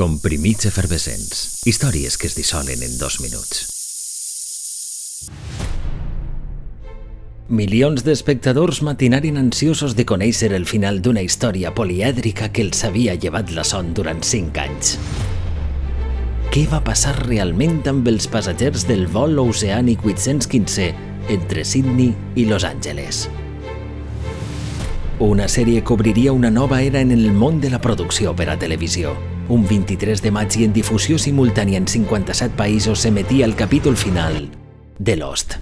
Comprimits efervescents. Històries que es dissolen en dos minuts. Milions d'espectadors matinaren ansiosos de conèixer el final d'una història polièdrica que els havia llevat la son durant cinc anys. Què va passar realment amb els passatgers del vol oceànic 815 entre Sydney i Los Angeles? Una sèrie que obriria una nova era en el món de la producció per a televisió. Un 23 de maig i en difusió simultània en 57 països s'emetia el capítol final de Lost.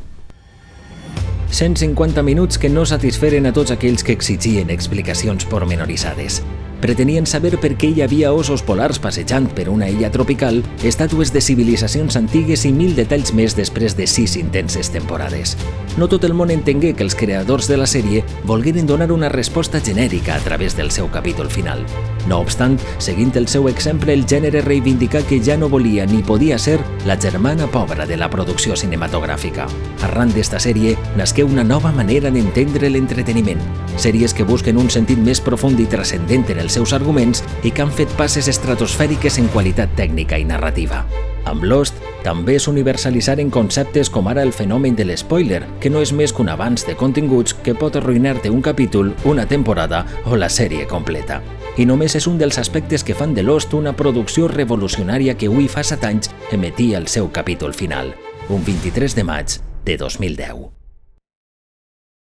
150 minuts que no satisferen a tots aquells que exigien explicacions pormenoritzades. Pretenien saber per què hi havia osos polars passejant per una illa tropical, estàtues de civilitzacions antigues i mil detalls més després de sis intenses temporades. No tot el món entengué que els creadors de la sèrie volgueren donar una resposta genèrica a través del seu capítol final. No obstant, seguint el seu exemple, el gènere reivindicà que ja no volia ni podia ser la germana pobra de la producció cinematogràfica. Arran d'esta sèrie, nasqué una nova manera d'entendre l'entreteniment. Sèries que busquen un sentit més profund i transcendent en els seus arguments i que han fet passes estratosfèriques en qualitat tècnica i narrativa. Amb Lost també s'universalitzaren conceptes com ara el fenomen de l'espoiler, que no és més que un avanç de continguts que pot arruïnar-te un capítol, una temporada o la sèrie completa. I només és un dels aspectes que fan de Lost una producció revolucionària que avui fa set anys emetia el seu capítol final, un 23 de maig de 2010.